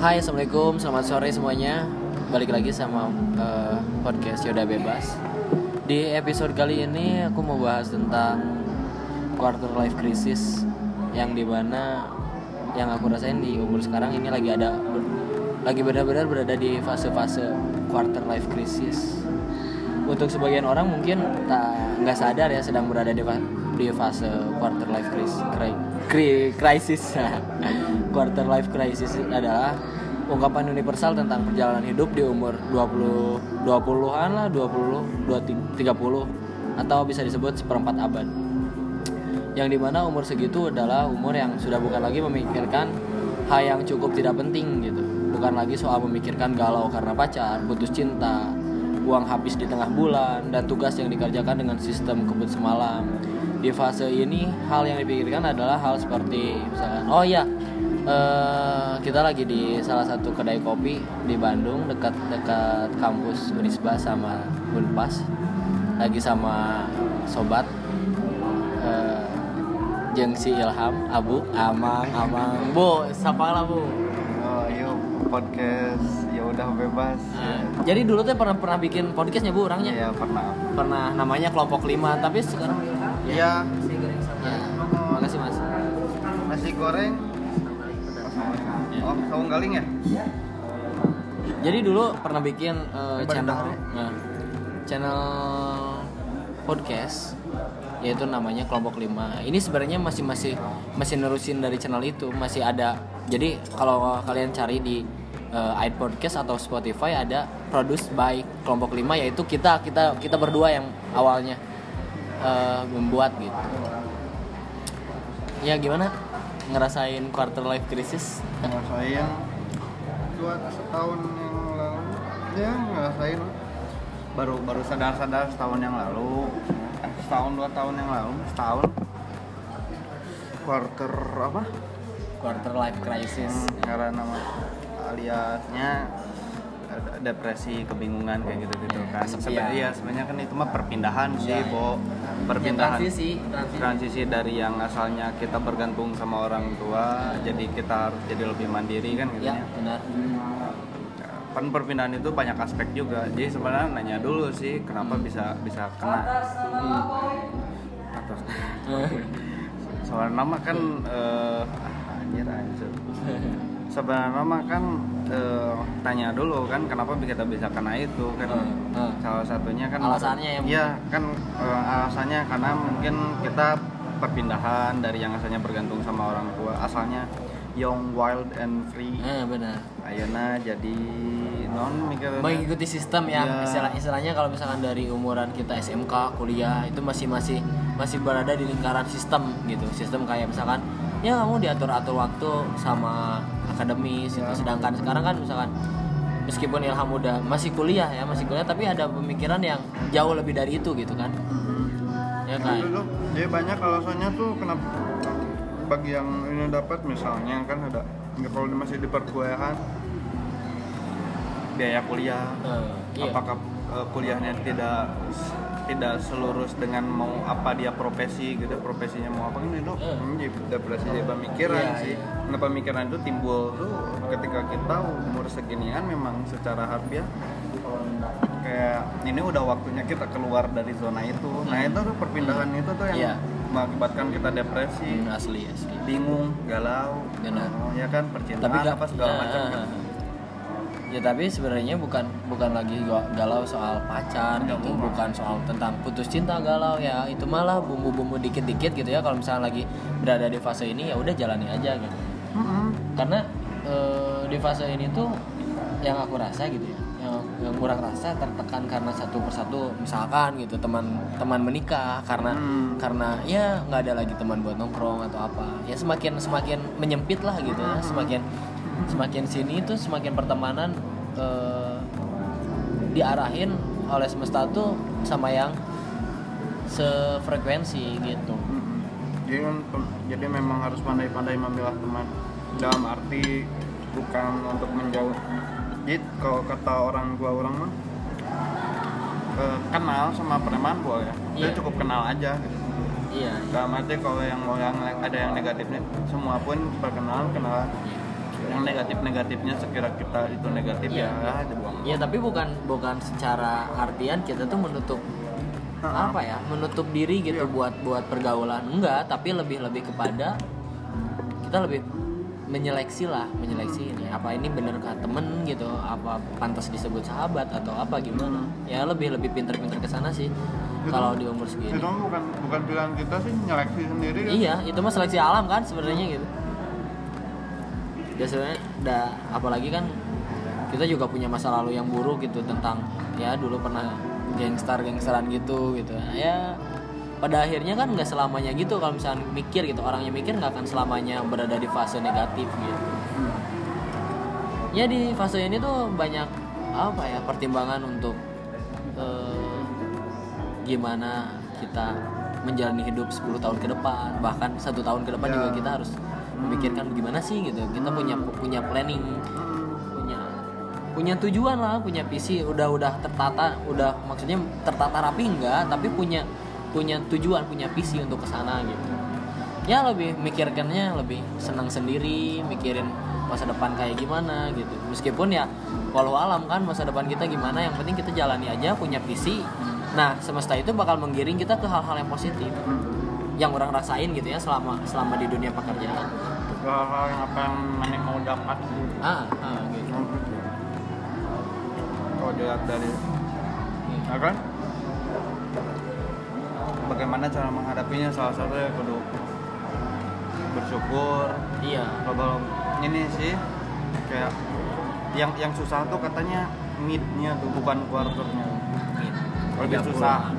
Hai assalamualaikum. Selamat sore semuanya. Balik lagi sama eh, podcast Yoda Bebas. Di episode kali ini aku mau bahas tentang Quarter life crisis Yang di mana Yang aku rasain di umur sekarang ini lagi ada Lagi benar-benar berada di fase-fase Quarter life crisis. Untuk sebagian orang mungkin tak nggak sadar ya sedang berada di, di fase quarter life crisis Cri- crisis quarter life crisis adalah ungkapan universal tentang perjalanan hidup di umur 20 20-an lah 20 20 30 atau bisa disebut seperempat abad. Yang di mana umur segitu adalah umur yang sudah bukan lagi memikirkan hal yang cukup tidak penting gitu. Bukan lagi soal memikirkan galau karena pacar putus cinta uang habis di tengah bulan dan tugas yang dikerjakan dengan sistem kebut semalam di fase ini hal yang dipikirkan adalah hal seperti misalkan oh ya eh, kita lagi di salah satu kedai kopi di Bandung dekat dekat kampus Unisba sama Unpas. Lagi sama sobat eh, jeung si Ilham Abu. Amang. Amang. Bu sapa lah Bu? Oh, yuk podcast. Ya udah bebas. Nah, jadi dulu tuh pernah pernah bikin podcastnya Bu orangnya? Ya pernah. pernah namanya kelompok lima. Tapi sekarang Iya. ya makasih mas. Nasi goreng. Oh, saung galing ya? jadi dulu pernah bikin uh, channel nah, channel podcast yaitu namanya kelompok lima. Ini sebenarnya masih masih masih nerusin dari channel itu masih ada. Jadi kalau kalian cari di uh, iPodcast atau Spotify ada produced by kelompok lima yaitu kita kita kita berdua yang awalnya uh, membuat gitu ya gimana ngerasain quarter life crisis Ngerasain dua setahun yang lalu. Ya ngerasain. Baru baru sadar-sadar setahun yang lalu. Eh, Setahun dua tahun yang lalu. Setahun. Quarter apa? quarter life crisis Hmm, karena nama aliasnya depresi kebingungan kayak gitu gitu Ya, kan sebenarnya iya sebenarnya kan itu mah perpindahan sih Ya, ya. bo perpindahan. transisi, transisi. transisi dari yang asalnya kita bergantung sama orang tua jadi kita harus jadi lebih mandiri kan gitu ya ya? benar. Kan perpindahan itu banyak aspek juga. Jadi sebenarnya nanya dulu sih kenapa Hmm. bisa bisa kena? Atas soal nama kan eh, anjir anjir sebenarnya nama kan eh, tanya dulu kan kenapa kita bisa kena itu kan. Hmm, hmm. salah satunya kan Alasannya ya, iya kan eh, alasannya karena mungkin kita perpindahan dari yang asalnya bergantung sama orang tua. Asalnya young wild and free. Eh, benar. Ayana jadi non mikir mengikuti sistem ya Iya. istilah istilahnya kalau misalkan dari umuran kita SMK kuliah itu masih masih masih berada di lingkaran sistem gitu. Sistem kayak misalkan ya kamu diatur atur waktu sama akademis itu. Sedangkan sekarang kan misalkan meskipun Ilham udah masih kuliah ya masih kuliah tapi ada pemikiran yang jauh lebih dari itu gitu kan. Ya kan Dulu dia banyak alasannya tuh kenapa bagi yang ini dapat misalnya kan ada nggak kalau masih di perkuliahan biaya kuliah. Eh, iya. apakah eh, kuliahnya tidak tidak selurus dengan mau apa dia profesi gitu profesinya mau apa Eh. hmm, jadi depresi jadi pemikiran Iya, sih iya. nah pemikiran itu timbul tuh ketika kita umur seginian memang secara harfiah kayak ini udah waktunya kita keluar dari zona itu nah itu tuh perpindahan itu tuh yang Iya. mengakibatkan kita depresi Hmm, asli asli bingung galau Benar. oh, ya kan percintaan tapi gak apa segala macam kan ya tapi sebenarnya bukan bukan lagi ga- galau soal pacar gitu bukan soal tentang putus cinta galau ya. Itu malah bumbu-bumbu dikit-dikit gitu ya kalau misalnya lagi berada di fase ini ya udah jalani aja gitu. Mm-mm. karena eh, di fase ini tuh yang aku rasa gitu ya yang, yang kurang rasa tertekan karena satu persatu misalkan gitu teman teman menikah karena Hmm. karena ya nggak ada lagi teman buat nongkrong atau apa. Ya semakin semakin menyempit lah gitu ya semakin semakin sini tuh semakin pertemanan eh, diarahin oleh semesta tuh sama yang sefrekuensi gitu. Jadi, jadi memang harus pandai-pandai memilah teman dalam arti bukan untuk menjauh. Jadi kalau kata orang tua orang mah eh, kenal sama preman boleh, dia Iya. cukup kenal aja. Gitu. iya Dalam arti kalau yang mau yang ada yang negatifnya, semua pun perkenalan kenalan. Yang negatif negatifnya sekira kita itu negatif Iya. ya dibuang ya tapi bukan bukan secara artian kita tuh menutup Ha-ha. apa ya menutup diri gitu Iya. buat buat pergaulan enggak tapi lebih lebih kepada kita lebih menyeleksi lah menyeleksi ini apa ini bener kah temen gitu apa pantas disebut sahabat atau apa gimana ya lebih lebih pinter-pinter ke sana sih Itu- kalau di umur segini itu bukan bukan pilihan kita sih nyeleksi sendiri kan? iya itu mah seleksi alam kan sebenarnya gitu dan sebenarnya da, apalagi kan kita juga punya masa lalu yang buruk gitu tentang ya dulu pernah gangster gangsteran gitu. Gitu ya pada akhirnya kan nggak selamanya gitu kalau misalnya mikir gitu. Orangnya mikir nggak akan selamanya berada di fase negatif gitu. Ya di fase ini tuh banyak apa ya pertimbangan untuk eh, gimana kita menjalani hidup 10 tahun ke depan. Bahkan satu tahun ke depan Ya. juga kita harus memikirkan gimana sih gitu. Kita punya punya planning punya punya tujuan lah punya visi. Udah udah tertata udah maksudnya tertata rapi enggak tapi punya punya tujuan punya visi untuk ke sana gitu. Ya lebih mikirkannya lebih senang sendiri mikirin masa depan kayak gimana gitu. Meskipun ya walau alam kan masa depan kita gimana yang penting kita jalani aja punya visi. Nah semesta itu bakal menggiring kita ke hal-hal yang positif. Yang orang rasain gitu ya selama selama di dunia pekerjaan. Hal-hal yang apa yang mana mau dapat. Ah, ah gitu. Kalau dilihat dari ya kan bagaimana cara menghadapinya? Salah satunya kudu bersyukur. Iya. Kalau ini sih kayak yang yang susah tuh katanya midnya tuh bukan quarternya lebih 30. susah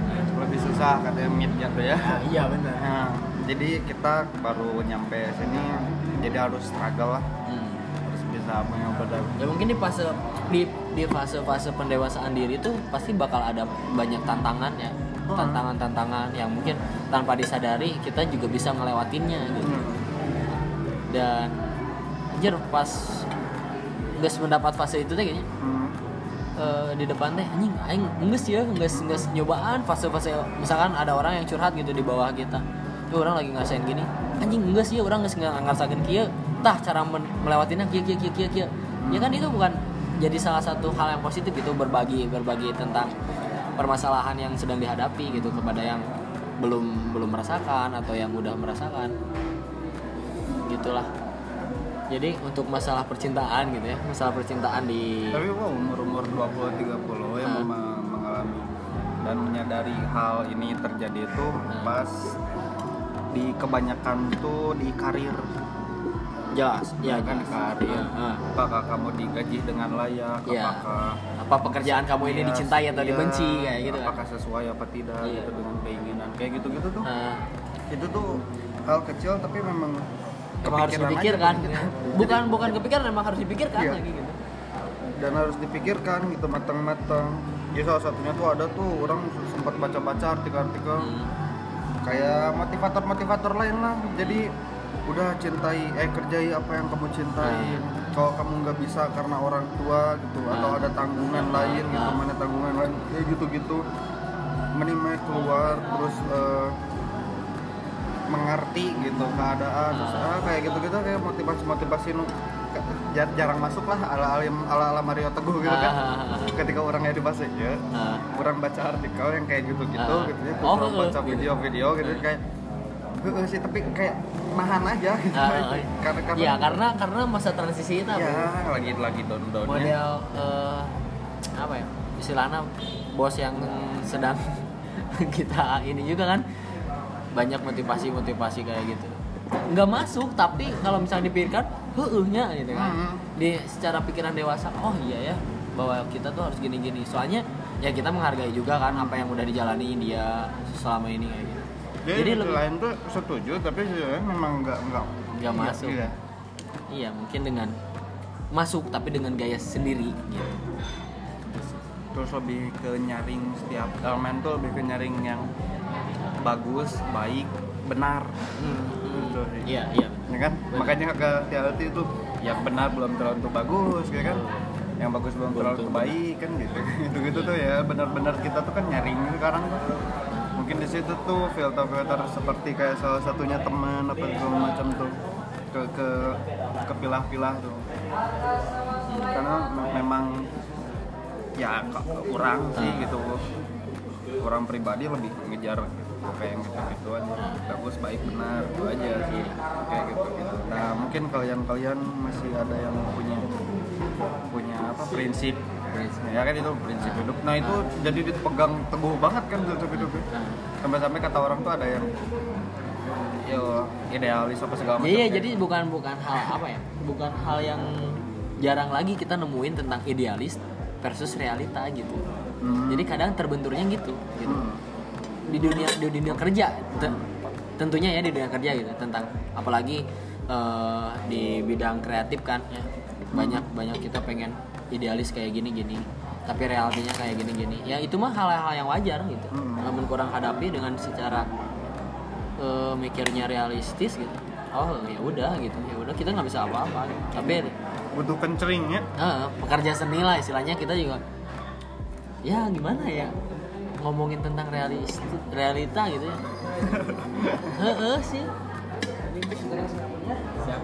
lebih susah katanya midnya tuh ya. Iya benar Nah, jadi kita baru nyampe sini jadi harus struggle lah. Hmm. harus bisa mencoba ya mungkin di fase di di fase fase pendewasaan diri tuh pasti bakal ada banyak tantangan ya. Hmm. tantangan tantangan yang mungkin tanpa disadari kita juga bisa ngelewatinnya gitu. Dan anjir pas nggak mendapat fase itu teh kayaknya. Hmm. Eh, di depan teh anjing aing nges ya nges nges nyobaan fase-fase misalkan ada orang yang curhat gitu di bawah kita. Tuh orang lagi ngerasain gini anjing nges ya orang nges ngerasain kia tah cara melewatinya kia kia kia kia kia ya kan itu bukan jadi salah satu hal yang positif itu berbagi berbagi tentang permasalahan yang sedang dihadapi gitu kepada yang belum belum merasakan atau yang udah merasakan. Gitulah jadi untuk masalah percintaan gitu ya masalah percintaan di tapi wow umur umur 20 30 yang Ah. mem- mengalami dan menyadari hal ini terjadi itu Ah. pas di kebanyakan tuh di karir jelas ya kan jelas. karir Ah. apakah kamu digaji dengan layak Iya. apakah apa pekerjaan kamu ini Iya, dicintai atau iya, dibenci kayak gitu kan apakah sesuai apa tidak Iya. gitu dengan keinginan kayak gitu gitu tuh Nah, itu tuh hal kecil tapi memang emang harus aja dipikirkan? gitu. bukan bukan kepikiran emang harus dipikirkan Iya. lagi gitu. Dan harus dipikirkan gitu matang-matang ya salah satunya tuh ada tuh orang sempat baca-baca artikel-artikel. Hmm. kayak motivator-motivator lain lah. Jadi udah cintai eh kerjai apa yang kamu cintai. Kalau kamu nggak bisa karena orang tua gitu atau Nah. ada tanggungan lain gitu mana tanggungan lain kayak gitu-gitu. Mending mah keluar terus eh, mengerti gitu keadaan terus, ah, kayak gitu-gitu kayak motivasi-motivasi jar- jarang masuk lah ala ala ala, ala Mario Teguh gitu kan. Ah. ketika orangnya di bahasa ya Ah. kurang baca artikel yang kayak gitu-gitu Ah. gitu ya Oh, heeh, baca gitu. video-video gitu kayak heeh sih tapi kayak nahan aja gitu. Ah, karena karena ya karena karena masa transisi itu apa? Ya lagi lagi down downnya model eh, apa ya istilahnya bos yang sedang kita ini juga kan banyak motivasi-motivasi kayak gitu nggak masuk tapi kalau misalnya dipikirkan heehnya gitu kan Mhm. di secara pikiran dewasa oh iya ya bahwa kita tuh harus gini-gini soalnya ya kita menghargai juga kan apa yang udah dijalani dia selama ini kayak gitu jadi, jadi di lebih lain tuh setuju tapi sebenarnya memang nggak nggak Nggak masuk. iya. iya mungkin dengan masuk tapi dengan gaya sendiri gitu terus lebih ke nyaring setiap elemen tuh lebih ke nyaring yang bagus baik benar. Gitu sih. iya iya ya kan? Makanya ke hati itu yang benar belum terlalu bagus ya kan? Yang bagus belum terlalu baik kan gitu. Gitu gitu tuh ya benar-benar kita tuh kan nyaring sekarang tuh. Mungkin di situ tuh filter-filter seperti kayak salah satunya teman apa segala macam tuh ke ke kepilah-pilah tuh. Karena me- memang ya k- orang sih gitu. Orang pribadi lebih ngejar gitu, kayak yang gitu-gitu aja bagus baik benar itu aja sih kayak gitu gitu nah mungkin kalian-kalian masih ada yang punya punya apa prinsip ya kan itu prinsip hidup nah itu jadi dipegang teguh banget kan prinsip hidup sampai-sampai kata orang tuh ada yang yo idealis apa segala macam Iya, jadi bukan bukan hal apa ya? Bukan hal yang jarang lagi kita nemuin tentang idealis versus realita gitu. Hmm. Jadi kadang terbenturnya gitu, gitu. Hmm. Di dunia di dunia kerja. Te- tentunya ya di dunia kerja gitu tentang apalagi eh, di bidang kreatif kan. Ya. Banyak banyak kita pengen idealis kayak gini-gini tapi realitinya kayak gini-gini. Ya itu mah hal-hal yang wajar gitu. Hmm. namun kurang hadapi dengan secara eh, mikirnya realistis gitu. Oh ya udah gitu. Ya udah kita nggak bisa apa-apa gitu. tapi butuh kencering ya. Eh, pekerja seni lah istilahnya. Kita juga ya gimana ya ngomongin tentang realis realita gitu ya? Heeh sih. Ya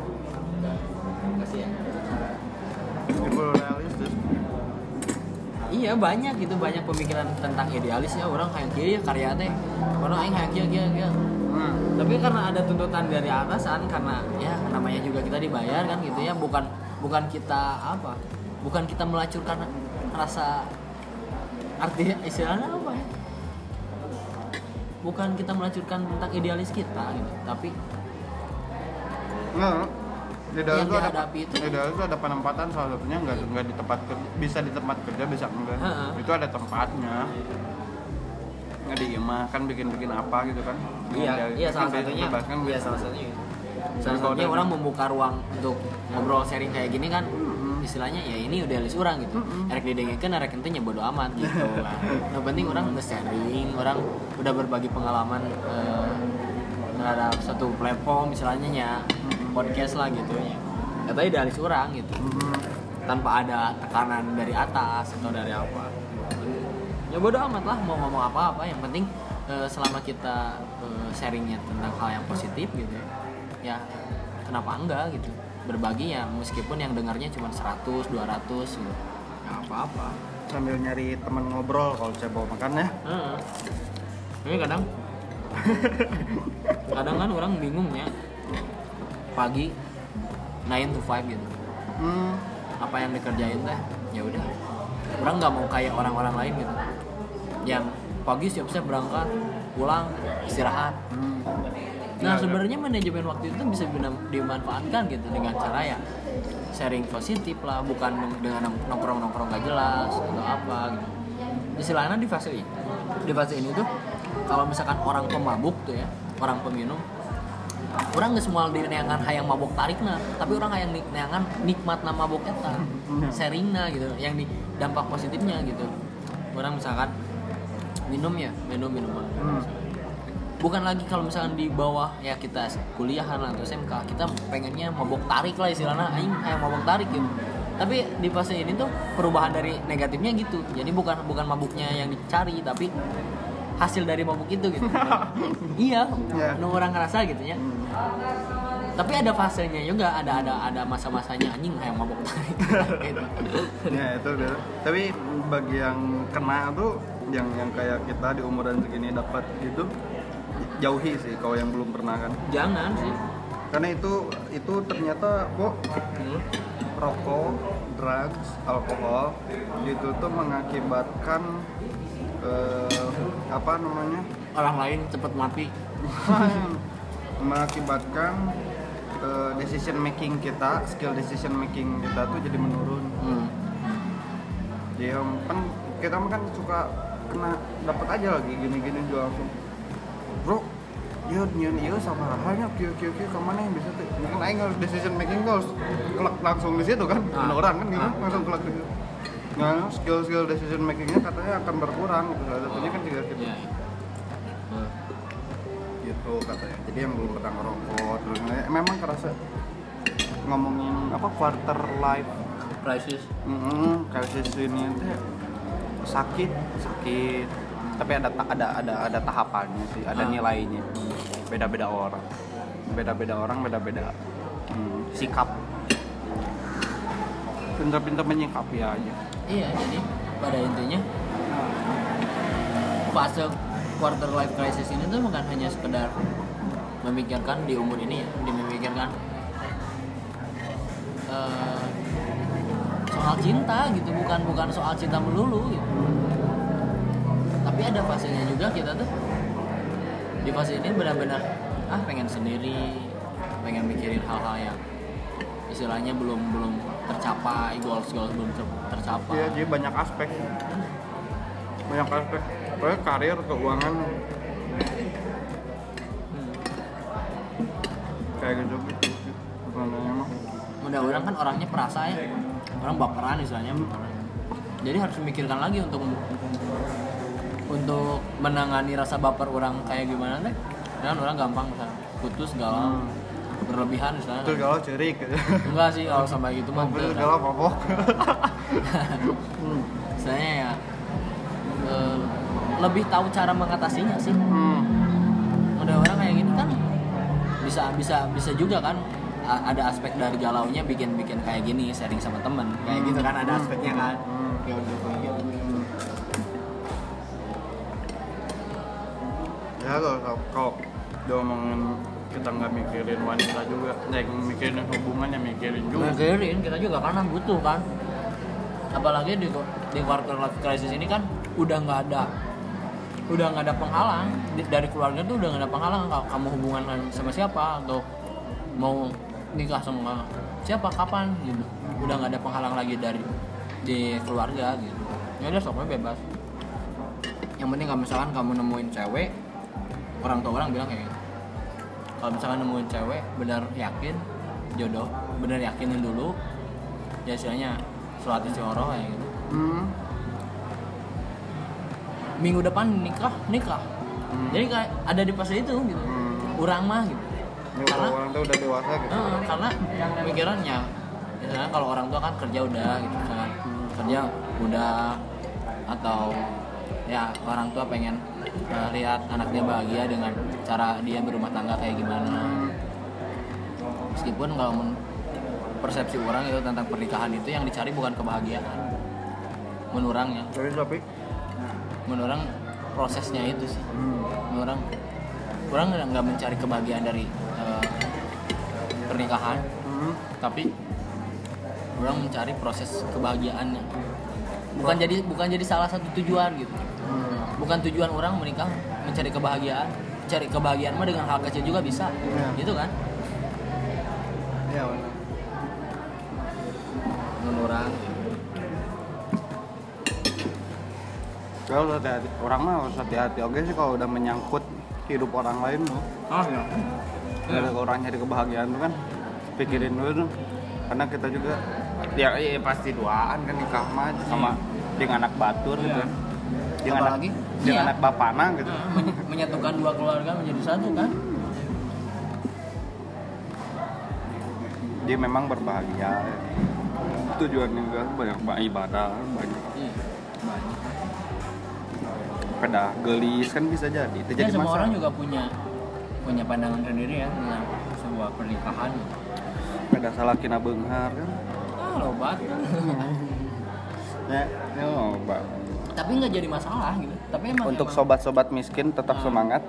iya banyak gitu banyak pemikiran tentang idealis ya orang kayak gini ya karya teh. Orang aing kayak gini gini. Tapi karena ada tuntutan dari atasan karena ya namanya juga kita dibayar kan gitu ya bukan bukan kita apa bukan kita melacurkan rasa arti istilahnya apa ya? Bukan kita melacurkan tentang idealis kita gitu tapi Nggak, di dalam Yang itu ada itu- di dalam itu ada penempatan salah satunya nggak nggak di tempat kerja bisa di tempat kerja bisa enggak. Itu ada tempatnya. Nggak di imah kan bikin bikin apa gitu kan. Iya Dia- iya kan salah satunya. iya salah satunya. Salah satunya orang membuka ruang untuk ngobrol sharing kayak gini kan istilahnya ya ini udah list orang gitu. Erek didengekeun erek ente nya bodo amat gitu. Lah yang penting orang nge-sharing orang udah berbagi pengalaman eh, terhadap satu platform misalnya ya podcast lah gitu ya. Katanya idealis orang gitu. Mhm. tanpa ada tekanan dari atas atau dari apa. Ya bodo amat lah mau ngomong apa-apa. Yang penting eh, selama kita eh, sharingnya tentang hal yang positif gitu ya ya kenapa enggak gitu berbagi ya meskipun yang dengarnya cuma 100 200 gitu. Ya apa-apa. Sambil nyari teman ngobrol kalau saya bawa makan ya. Heeh. tapi kadang kadang kan orang bingung ya. Pagi 9 to 5 gitu. Hmm. apa yang dikerjain teh? Ya udah. Orang nggak mau kayak orang-orang lain gitu. Yang pagi siap-siap berangkat pulang istirahat. Hmm. Nah Iya, sebenarnya manajemen waktu itu bisa dimanfaatkan gitu dengan cara ya sharing positif lah bukan dengan nongkrong-nongkrong gak jelas atau apa gitu. Istilahnya di fase ini di fase ini tuh kalau misalkan orang pemabuk tuh ya orang peminum orang nggak semua di neangan hayang mabok tarik nah tapi orang hayang neangan nikmat nama mabok eta sharing nah gitu yang di dampak positifnya gitu. Orang misalkan minum ya minum minum. Hmm. Bukan lagi kalau misalkan di bawah ya kita kuliahan atau SMK kita pengennya mabok tarik lah istilahnya. Aing hayang mabok tarik gitu. Tapi di fase ini tuh perubahan dari negatifnya gitu. Jadi bukan bukan mabuknya yang dicari tapi hasil dari mabuk itu gitu. Iya nu orang ngerasa gitu ya. Tapi ada fasenya juga ada ada ada masa-masanya anjing kayak mabok tarik. Gitu. ya itu dia. tapi bagi yang kena tuh yang yang kayak kita di umuran segini dapat gitu jauhi sih kalau yang belum pernah kan. Jangan sih. Karena itu itu ternyata kok Hmm. rokok drugs alkohol itu tuh mengakibatkan eh, apa namanya? Orang lain cepet mati. Mengakibatkan eh, decision making kita skill decision making kita tuh jadi menurun. Hmm. ya kan kita mah kan suka kena dapat aja lagi gini-gini juga langsung bro ya nyian iya sama halnya kio kio kio ke mana yang bisa tuh? Mungkin aing harus decision making tuh harus kelak langsung di situ kan Ah. Orang kan gitu. Ah. langsung kelak di situ. Nah skill skill decision makingnya katanya akan berkurang gitu. Salah satunya kan juga gitu. Iya, iya. Hmm. gitu katanya. Jadi yang belum pernah ngerokok terus memang kerasa ngomongin apa quarter life crisis. Mm, krisis ini teh sakit sakit tapi ada ada ada ada tahapannya sih ada Ah. nilainya beda beda orang beda beda orang beda beda Hmm. sikap pintar-pintar menyikapi aja iya jadi pada intinya fase quarter life crisis ini tuh bukan hanya sekedar memikirkan di umur ini ya dimikirkan eh, soal cinta gitu bukan bukan soal cinta melulu gitu ada fasenya juga kita tuh. Di fase ini benar-benar ah pengen sendiri pengen mikirin hal-hal yang istilahnya belum belum tercapai goals goals belum ter- tercapai. Iya, jadi banyak aspek. Banyak aspek. Pokoknya karir keuangan. Hmm. kayak gitu sebenarnya mah mudah-mudahan kan orangnya perasa ya. Orang baperan istilahnya. Jadi harus memikirkan lagi untuk untuk menangani rasa baper orang kayak gimana deh kan orang gampang misalnya putus galau Hmm. berlebihan misalnya terus galau cerik gitu enggak sih kalau sampai gitu mah enggak. galau mabok hmm. Istilahnya ya eh, lebih tahu cara mengatasinya sih Hmm. udah orang kayak gini kan bisa bisa bisa juga kan a- ada aspek dari galaunya bikin bikin kayak gini sharing sama temen kayak gitu kan ada aspeknya kan Hmm. ya udah ya kalau kalau, kalau diomongin kita nggak mikirin wanita juga yang mikirin hubungan ya mikirin juga. Mikirin kita juga karena butuh kan. Apalagi di di quarter life crisis ini kan udah nggak ada udah nggak ada penghalang. Dari keluarga tuh udah nggak ada penghalang. Kalau kamu hubungan sama siapa? Atau mau nikah sama siapa? Kapan? Gitu. Udah nggak ada penghalang lagi dari di keluarga gitu. Ya udah soknya bebas. Yang penting kalau misalkan kamu nemuin cewek orang tua orang bilang kayak gitu. Kalau misalkan nemuin cewek benar yakin jodoh benar yakinin dulu ya istilahnya sholat istiqoroh kayak gitu. Hmm. minggu depan nikah nikah. Hmm. jadi kayak ada di fase itu gitu. Hmm. orang mah gitu. Ini Karena- orang tuh udah dewasa gitu. Heeh, karena pikirannya misalnya kalau orang tua kan kerja udah gitu misalkan kerja udah atau ya orang tua pengen eh, lihat anaknya bahagia dengan cara dia berumah tangga kayak gimana. Meskipun kalau men- persepsi orang itu tentang pernikahan itu yang dicari bukan kebahagiaan. Menurut orang ya tapi orang prosesnya itu sih. Hmm. menurut orang orang nggak- mencari kebahagiaan dari eh, pernikahan. Hmm. tapi orang mencari proses kebahagiaannya. Bukan jadi bukan jadi salah satu tujuan gitu Hmm. bukan tujuan orang menikah mencari kebahagiaan. Cari kebahagiaan mah dengan hal kecil juga bisa. Iya. gitu kan? Ya benar. Menurut orang. Kalau hati-hati. Orang mah harus hati-hati. Oke sih kalau udah menyangkut hidup orang lain tuh. Oh ya ada orang nyari kebahagiaan tuh kan. Pikirin dulu tuh. Karena kita juga ya, ya pasti doaan kan nikah mah sama dengan anak batur gitu Kan dengan anak, Apalagi, dengan iya. anak bapana gitu. Men- menyatukan dua keluarga menjadi satu kan? Dia memang berbahagia. Tujuannya juga banyak banyak ibadah banyak. Iya banyak. Pada gelis kan bisa jadi. Itu ya jadi semua masalah. orang juga punya punya pandangan sendiri ya tentang sebuah pernikahan. Pada salah kina benghar kan? Ah lobat ya ya loba. Tapi nggak jadi masalah gitu. Tapi emang untuk emang- sobat-sobat miskin tetap semangat.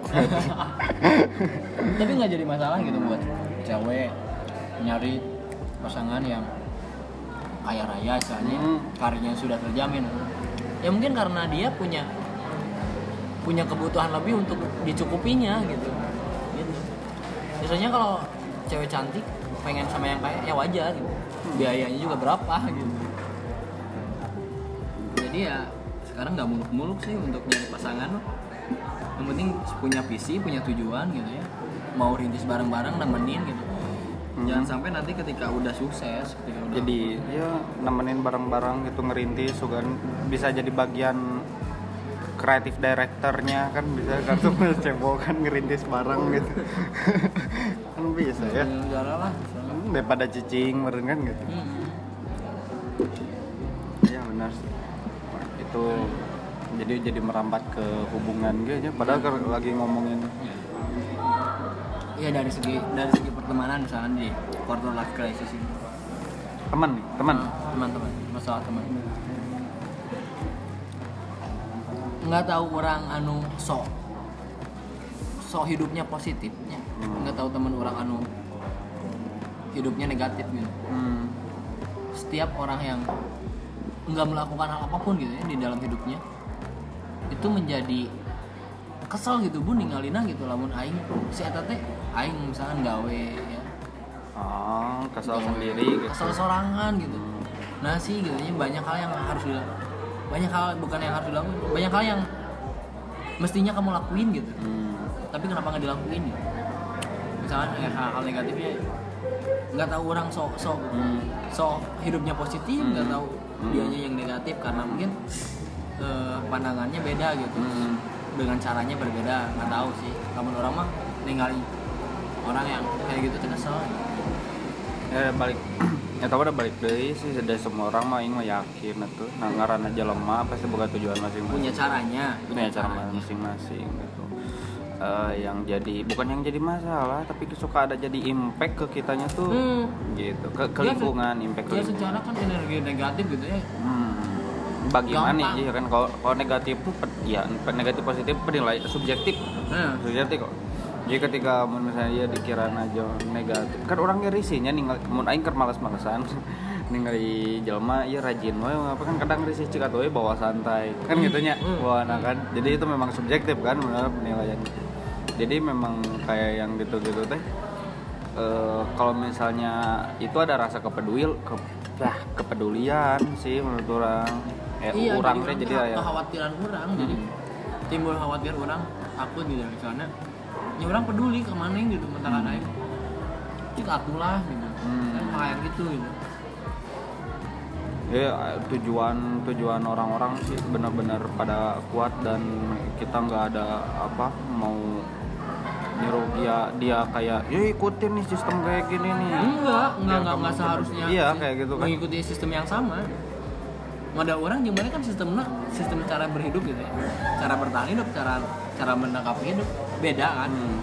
Tapi nggak jadi masalah gitu buat cewek nyari pasangan yang kaya raya misalnya Hmm. karirnya sudah terjamin. Ya mungkin karena dia punya punya kebutuhan lebih untuk dicukupinya gitu. Gitu. Biasanya kalau cewek cantik pengen sama yang kaya ya wajar gitu. Biayanya juga berapa gitu. Jadi ya sekarang nggak muluk-muluk sih untuk nyari pasangan yang penting punya visi punya tujuan gitu ya. Mau rintis bareng-bareng nemenin gitu. Jangan sampai nanti ketika udah sukses ketika udah jadi ya nemenin bareng-bareng gitu ngerintis juga bisa jadi bagian kreatif directornya kan bisa kartu cebol kan ngerintis bareng gitu. Kan bisa ya. Negara lah. Hmm, daripada cicing meren kan gitu. Hmm. ya benar sih itu jadi jadi merambat ke hubungan gitu ya padahal kalau lagi ngomongin ya dari segi dari segi pertemanan misalnya di quarter life crisis ini. Teman nih teman. Nah, teman-teman masalah teman. Nggak tahu orang anu sok sok hidupnya positifnya Hmm. nggak tahu teman orang anu hidupnya negatif gitu. Hmm. setiap orang yang nggak melakukan hal apa pun gitu ya di dalam hidupnya. Itu menjadi kesel gitu bu ninggalina gitu lamun aing. Si eta teh aing misalkan gawe ya. Oh kesal Gawe, sendiri gitu. kesel sorangan gitu. Nah sih gitu ya banyak hal yang harus dilakukan banyak hal bukan yang harus dilakukan banyak hal yang mestinya kamu lakuin gitu. Hmm. tapi kenapa nggak dilakuin gitu? Misalkan eh, hal-hal negatifnya nggak tahu orang sok sok Hmm. so hidupnya positif nggak Hmm. tahu Hmm. dianya yang negatif karena mungkin eh, pandangannya beda gitu. Hmm. dengan caranya berbeda nggak tahu sih. Kamu orang mah ninggalin orang yang kayak gitu tuh kesel ya balik. Ya tau udah balik deh sih dari semua orang mah yang yakin itu. Nah ngaran aja lemah pasti buka tujuan masing-masing. Punya caranya. Punya cara masing-masing gitu Eh, yang jadi bukan yang jadi masalah tapi suka ada jadi impact ke kitanya tuh Hmm. gitu ke, ke lingkungan impact ke dia lingkungan secara kan energi negatif gitu ya Hmm. Bagaimana iya kan kalau kalau negatif tuh ya negatif positif penilai subjektif nah, subjektif kok. Jadi ketika misalnya dia dikira aja negatif, kan orangnya risihnya ninggal mun aing keur malas-malasan ningali jelema ieu rajin we apa kan kadang risih we bawa santai. Kan gitu nya Hmm. bawa anak kan. Jadi itu memang subjektif kan benar penilaian. Jadi memang kayak yang gitu-gitu teh eh, kalau misalnya itu ada rasa kepeduli ke kepedulian sih menurut orang eh, iya orang teh jadi, jadi ya kekhawatiran orang jadi Hmm. timbul khawatir orang takut gitu misalnya ya orang peduli ke mana gitu mentahkan Hmm. aing cik atulah gitu Hmm. kan kayak gitu gitu ya tujuan tujuan orang-orang sih benar-benar pada kuat dan kita nggak ada apa mau nyuruh dia dia kayak ya ikutin nih sistem kayak gini nih. Enggak enggak enggak, enggak seharusnya. Iya kayak gitu kan. Mengikuti sistem yang sama. Ada orang gimana kan sistemnya sistem cara berhidup gitu ya. Cara bertahan hidup cara cara menangkap hidup beda kan. Hmm.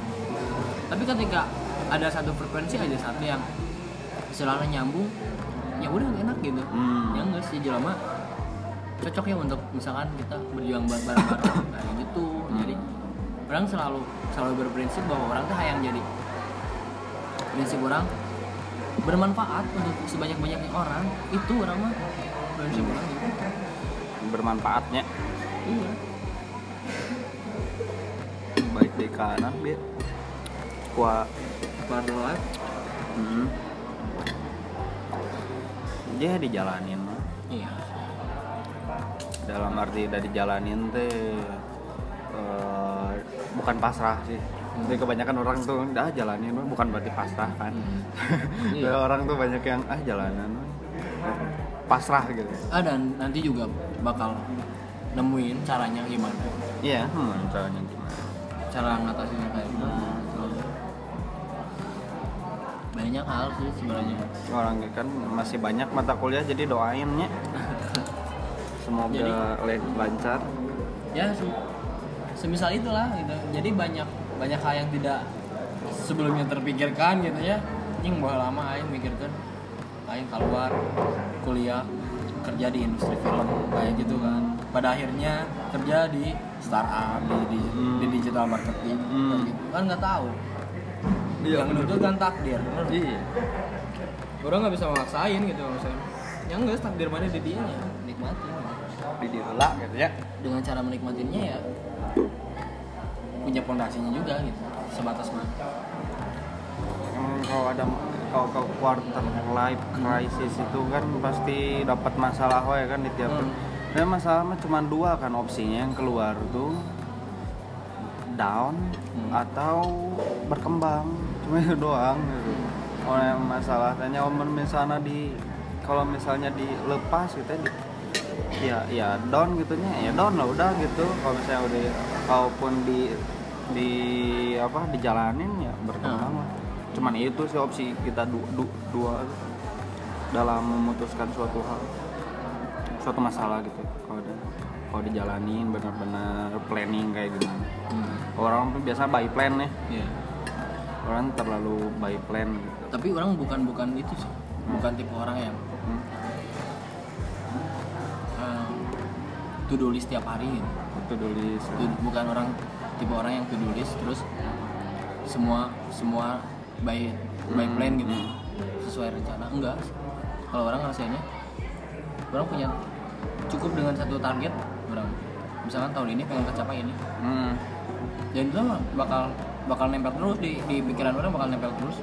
tapi ketika ada satu frekuensi aja satu yang selalu nyambung ya udah enak gitu. Hmm. ya enggak sih cocok ya untuk misalkan kita berjuang bar- bareng-bareng kayak gitu orang selalu selalu berprinsip bahwa orang tuh yang jadi. Prinsip orang bermanfaat untuk sebanyak-banyaknya orang itu orang mah prinsip orang. Gitu bermanfaatnya. Iya. Baik di kanan dia kuat life hmm. dia dijalanin. Mah. iya. Dalam arti dari jalanin teh eh, bukan pasrah sih. Jadi kebanyakan orang tuh dah jalanin bukan berarti pasrah kan? Iya. Ada orang tuh banyak yang ah jalanan pasrah gitu. Ah dan nanti juga bakal nemuin caranya gimana. Iya hmm, caranya gimana. Cara ngatasinnya kayak gimana. Banyak hal sih sebenarnya. Orang kan masih banyak mata kuliah jadi doainnya semoga Jadi- lan- lancar. Ya semisal itulah gitu jadi banyak banyak hal yang tidak sebelumnya terpikirkan gitu ya yang bahwa lama aing mikirkan aing keluar kuliah kerja di industri film kayak gitu kan pada akhirnya kerja di startup di, di, Hmm. di digital marketing Hmm. gitu. kan nggak tahu Iya, yang bener. itu kan takdir bener. iya orang nggak bisa maksain gitu misalnya yang enggak takdir mana di dia nikmatin. Di direla gitu ya. Dengan cara menikmatinya ya punya pondasinya juga gitu. Sebatas mana Hmm, kalau ada kalau ke quarter life crisis itu kan pasti dapat masalah ya kan di tiap Hmm. dan masalah mah cuma dua kan opsinya yang keluar tuh down Hmm. atau berkembang. Cuma itu doang gitu. Kalau yang masalah tanya om misalnya di kalau misalnya dilepas gitu ya, di, ya ya down gitunya ya down lah udah gitu. Kalau misalnya udah kalaupun di di apa dijalanin ya berkembang Hmm. lah. Cuman itu sih opsi kita du- du- dua dalam memutuskan suatu hal suatu masalah gitu. Kalau di, kalau dijalanin benar-benar planning kayak gimana. Hmm. orang biasa by plan ya. Iya. orang terlalu by plan gitu. Tapi orang bukan bukan itu sih. Bukan tipe orang yang uh, to do list tiap hari gitu. To- bukan orang tipe orang yang to do list terus semua semua by by Hmm, plan gitu. Hmm. sesuai rencana. Enggak. Kalau orang ngerasainnya orang punya cukup dengan satu target orang. Misalkan tahun ini pengen tercapai ini. Hmm. dan itu bakal bakal nempel terus di, di pikiran orang bakal nempel terus.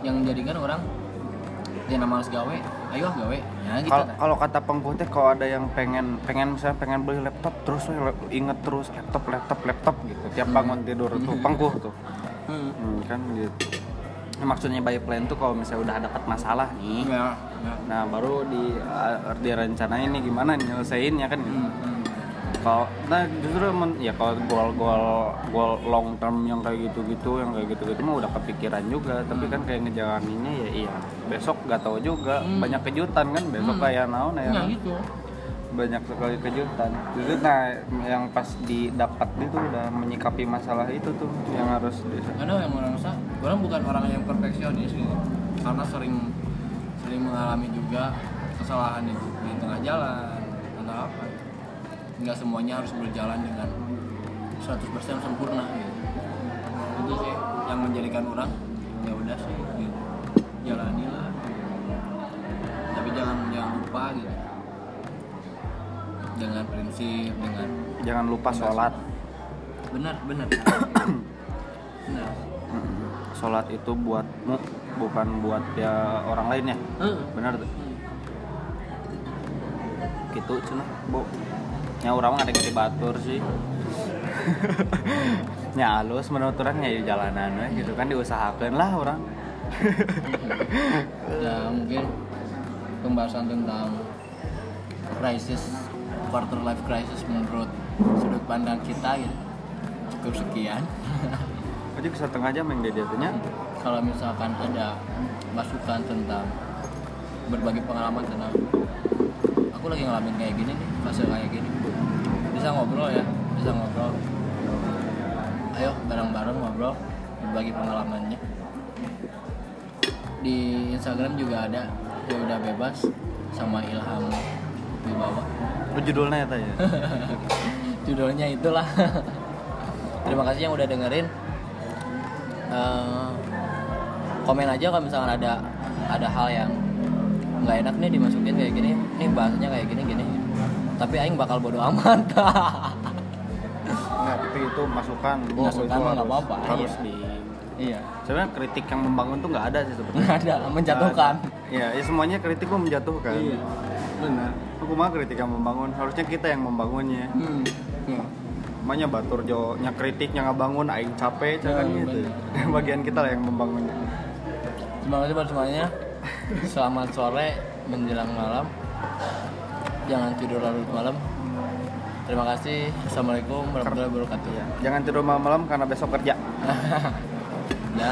Yang menjadikan orang ya nama harus gawe. Ayo ah gawe. Ya gitu Kalau kalau kata pengku teh kalau ada yang pengen pengen misalnya pengen beli laptop terus inget terus laptop laptop laptop gitu. Tiap bangun tidur tuh pengkuh tuh. Hmm. Hmm, kan gitu. Maksudnya by plan tuh kalau misalnya udah dapat masalah nih. Ya, ya. nah baru di uh, direncanain nih gimana nyelesainnya kan gitu. Hmm, hmm. Kalau nah justru men- ya kalau goal goal long term yang kayak gitu gitu yang kayak gitu gitu mah udah kepikiran juga. Tapi kan kayak ngejalaninnya ya iya. Besok gak tahu juga. Hmm. banyak kejutan kan? Besok Hmm. kayak naon ya? Nah, gitu. Banyak sekali kejutan. Justru nah yang pas didapat itu udah menyikapi masalah itu tuh yang harus karena yang orang rasa orang bukan orang yang perfeksionis gitu. Karena sering sering mengalami juga kesalahan di, di tengah jalan atau apa nggak semuanya harus berjalan dengan 100% sempurna gitu. Itu sih yang menjadikan orang ya udah sih gitu. jalanilah. Tapi jangan jangan lupa gitu. Dengan prinsip dengan jangan lupa sholat. Benar benar. Benar. Sholat itu buatmu bukan buat ya orang lain ya? Heeh. benar tuh? Gitu cina bu nya orang ada yang batur sih. Nya halus menurut orang ya di jalanan we, gitu kan diusahakan lah orang. Ya mungkin pembahasan tentang krisis quarter life crisis menurut sudut pandang kita ya cukup sekian. Aja setengah jam yang dia diatunya kalau misalkan ada masukan tentang berbagi pengalaman tentang aku lagi ngalamin kayak gini nih fase kayak gini bisa ngobrol ya bisa ngobrol. Ayo bareng-bareng ngobrol berbagi pengalamannya. Di Instagram juga ada ya udah bebas sama Ilham Wibawa. Oh, judulnya ya tanya judulnya itulah. Terima kasih yang udah dengerin. Eh, komen aja kalau misalkan ada ada hal yang nggak enak nih dimasukin kayak gini. Nih bahasanya kayak gini gini tapi aing bakal bodo amat. Nggak, tapi itu masukan. Bu, Masukan itu nggak harus- apa-apa, harus iya. di iya. Sebenarnya kritik yang membangun tuh nggak ada sih sebenarnya nggak ada menjatuhkan. Ya, ya semuanya kritik mah menjatuhkan. Iya. benar. Aku mah kritik yang membangun. Harusnya kita yang membangunnya. Hmm. Hmm. Makanya batur jo nya kritik nya ngabangun aing capek Ya, kan gitu. Bagian kita lah yang membangunnya. terima kasih buat semuanya. Selamat sore menjelang malam jangan tidur larut malam. Terima kasih. Assalamualaikum warahmatullahi wabarakatuh. Jangan tidur malam-malam karena besok kerja. ya